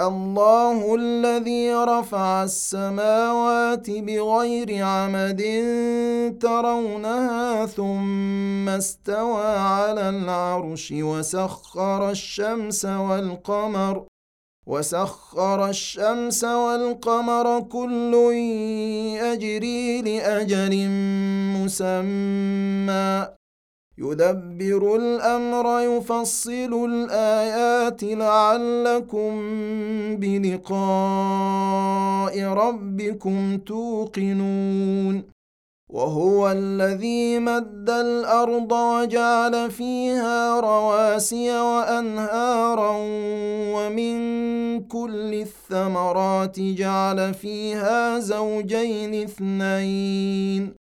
الله الذي رفع السماوات بغير عمد ترونها ثم استوى على العرش وسخر الشمس والقمر وسخر الشمس والقمر كل يجري لأجل مسمى. يدبر الأمر يفصل الآيات لعلكم بلقاء ربكم توقنون. وهو الذي مد الأرض وجعل فيها رواسي وأنهارا ومن كل الثمرات جعل فيها زوجين اثنين.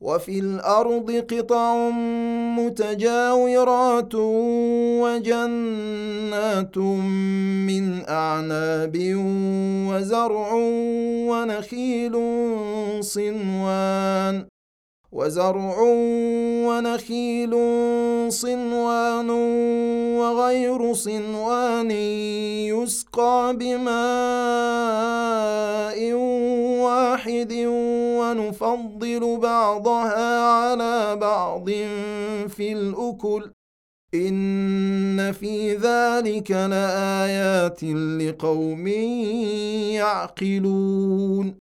وفي الأرض قطع متجاورات وجنات من أعناب وزرع ونخيل صنوان وزرع ونخيل صنوان وغير صنوان يسقى بماء واحد ونفضل بعضها على بعض في الأكل. إن في ذلك لآيات لقوم يعقلون.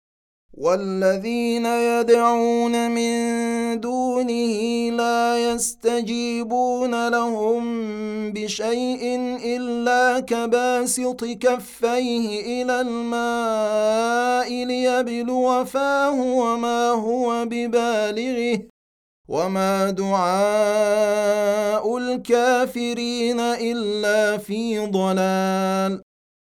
والذين يدعون من دونه لا يستجيبون لهم بشيء إلا كباسط كفيه إلى الماء ليبلو فاه وما هو ببالغه وما دعاء الكافرين إلا في ضلال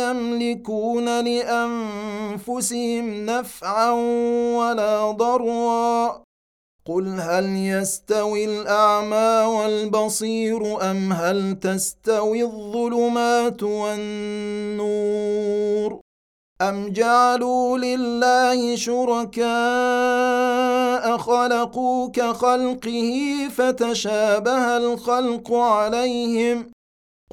يملكون لأنفسهم نفعا ولا ضرا. قل هل يستوي الأعمى والبصير أم هل تستوي الظلمات والنور؟ أم جعلوا لله شركاء خلقوا كخلقه فتشابه الخلق عليهم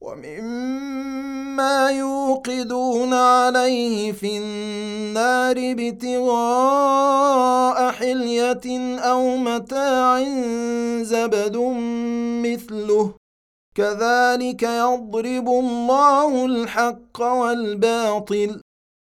ومما يوقدون عليه في النار ابتغاء حلية أو متاع زبد مثله. كذلك يضرب الله الحق والباطل.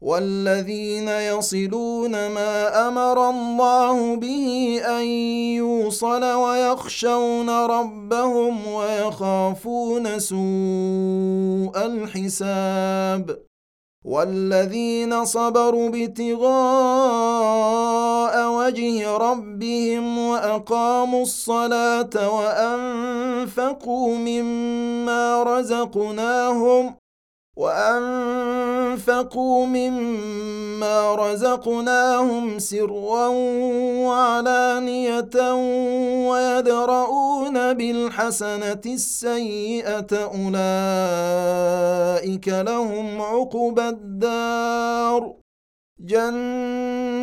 والذين يصلون ما أمر الله به أن يوصل ويخشون ربهم ويخافون سوء الحساب والذين صبروا ابتغاء وجه ربهم وأقاموا الصلاة وأنفقوا مما رزقناهم وأنفقوا مما رزقناهم سرا وعلانية ويدرؤون بالحسنة السيئة أولئك لهم عقبى الدار.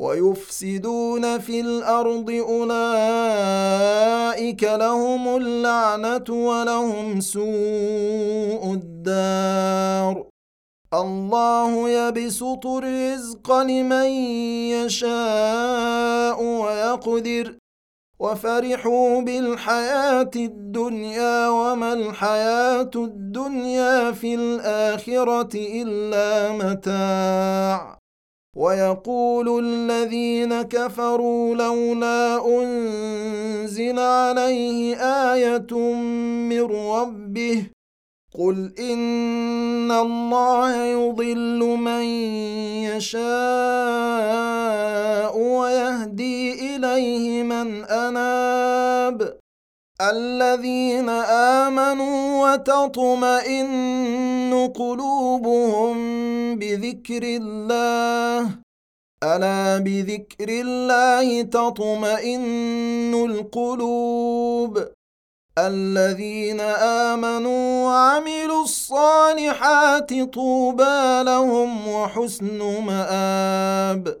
ويفسدون في الأرض أولئك لهم اللعنة ولهم سوء الدار. الله يبسط الرزق لمن يشاء ويقدر. وفرحوا بالحياة الدنيا وما الحياة الدنيا في الآخرة إلا متاع. ويقول الذين كفروا لولا أنزل عليه آية من ربه قل إن الله يضل من يشاء ويهدي إليه من أناب الذين آمنوا وتطمئن قلوبهم بذكر الله الا بذكر الله تطمئن القلوب الذين امنوا وعملوا الصالحات طوبى لهم وحسن مآب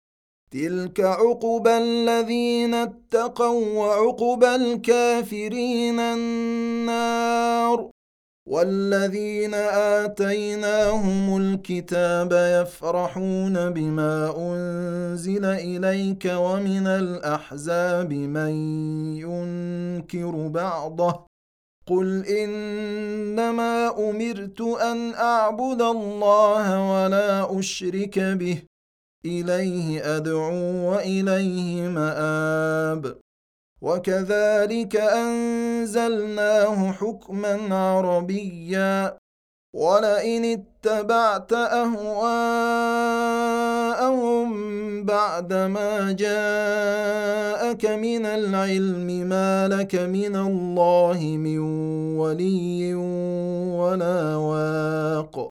تلك عقبى الذين اتقوا وعقبى الكافرين النار والذين اتيناهم الكتاب يفرحون بما انزل اليك ومن الاحزاب من ينكر بعضه قل انما امرت ان اعبد الله ولا اشرك به إليه أدعو وإليه مآب. وكذلك أنزلناه حكما عربيا. ولئن اتبعت أهواءهم بعدما جاءك من العلم ما لك من الله من ولي ولا واق.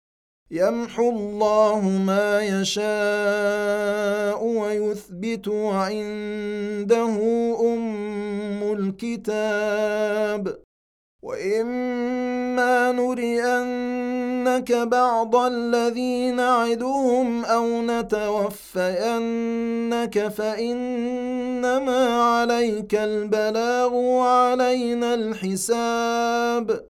يمحو الله ما يشاء ويثبت وعنده أم الكتاب. وإما نرينك بعض الذي نعدهم أو نتوفينك فإنما عليك البلاغ وعلينا الحساب.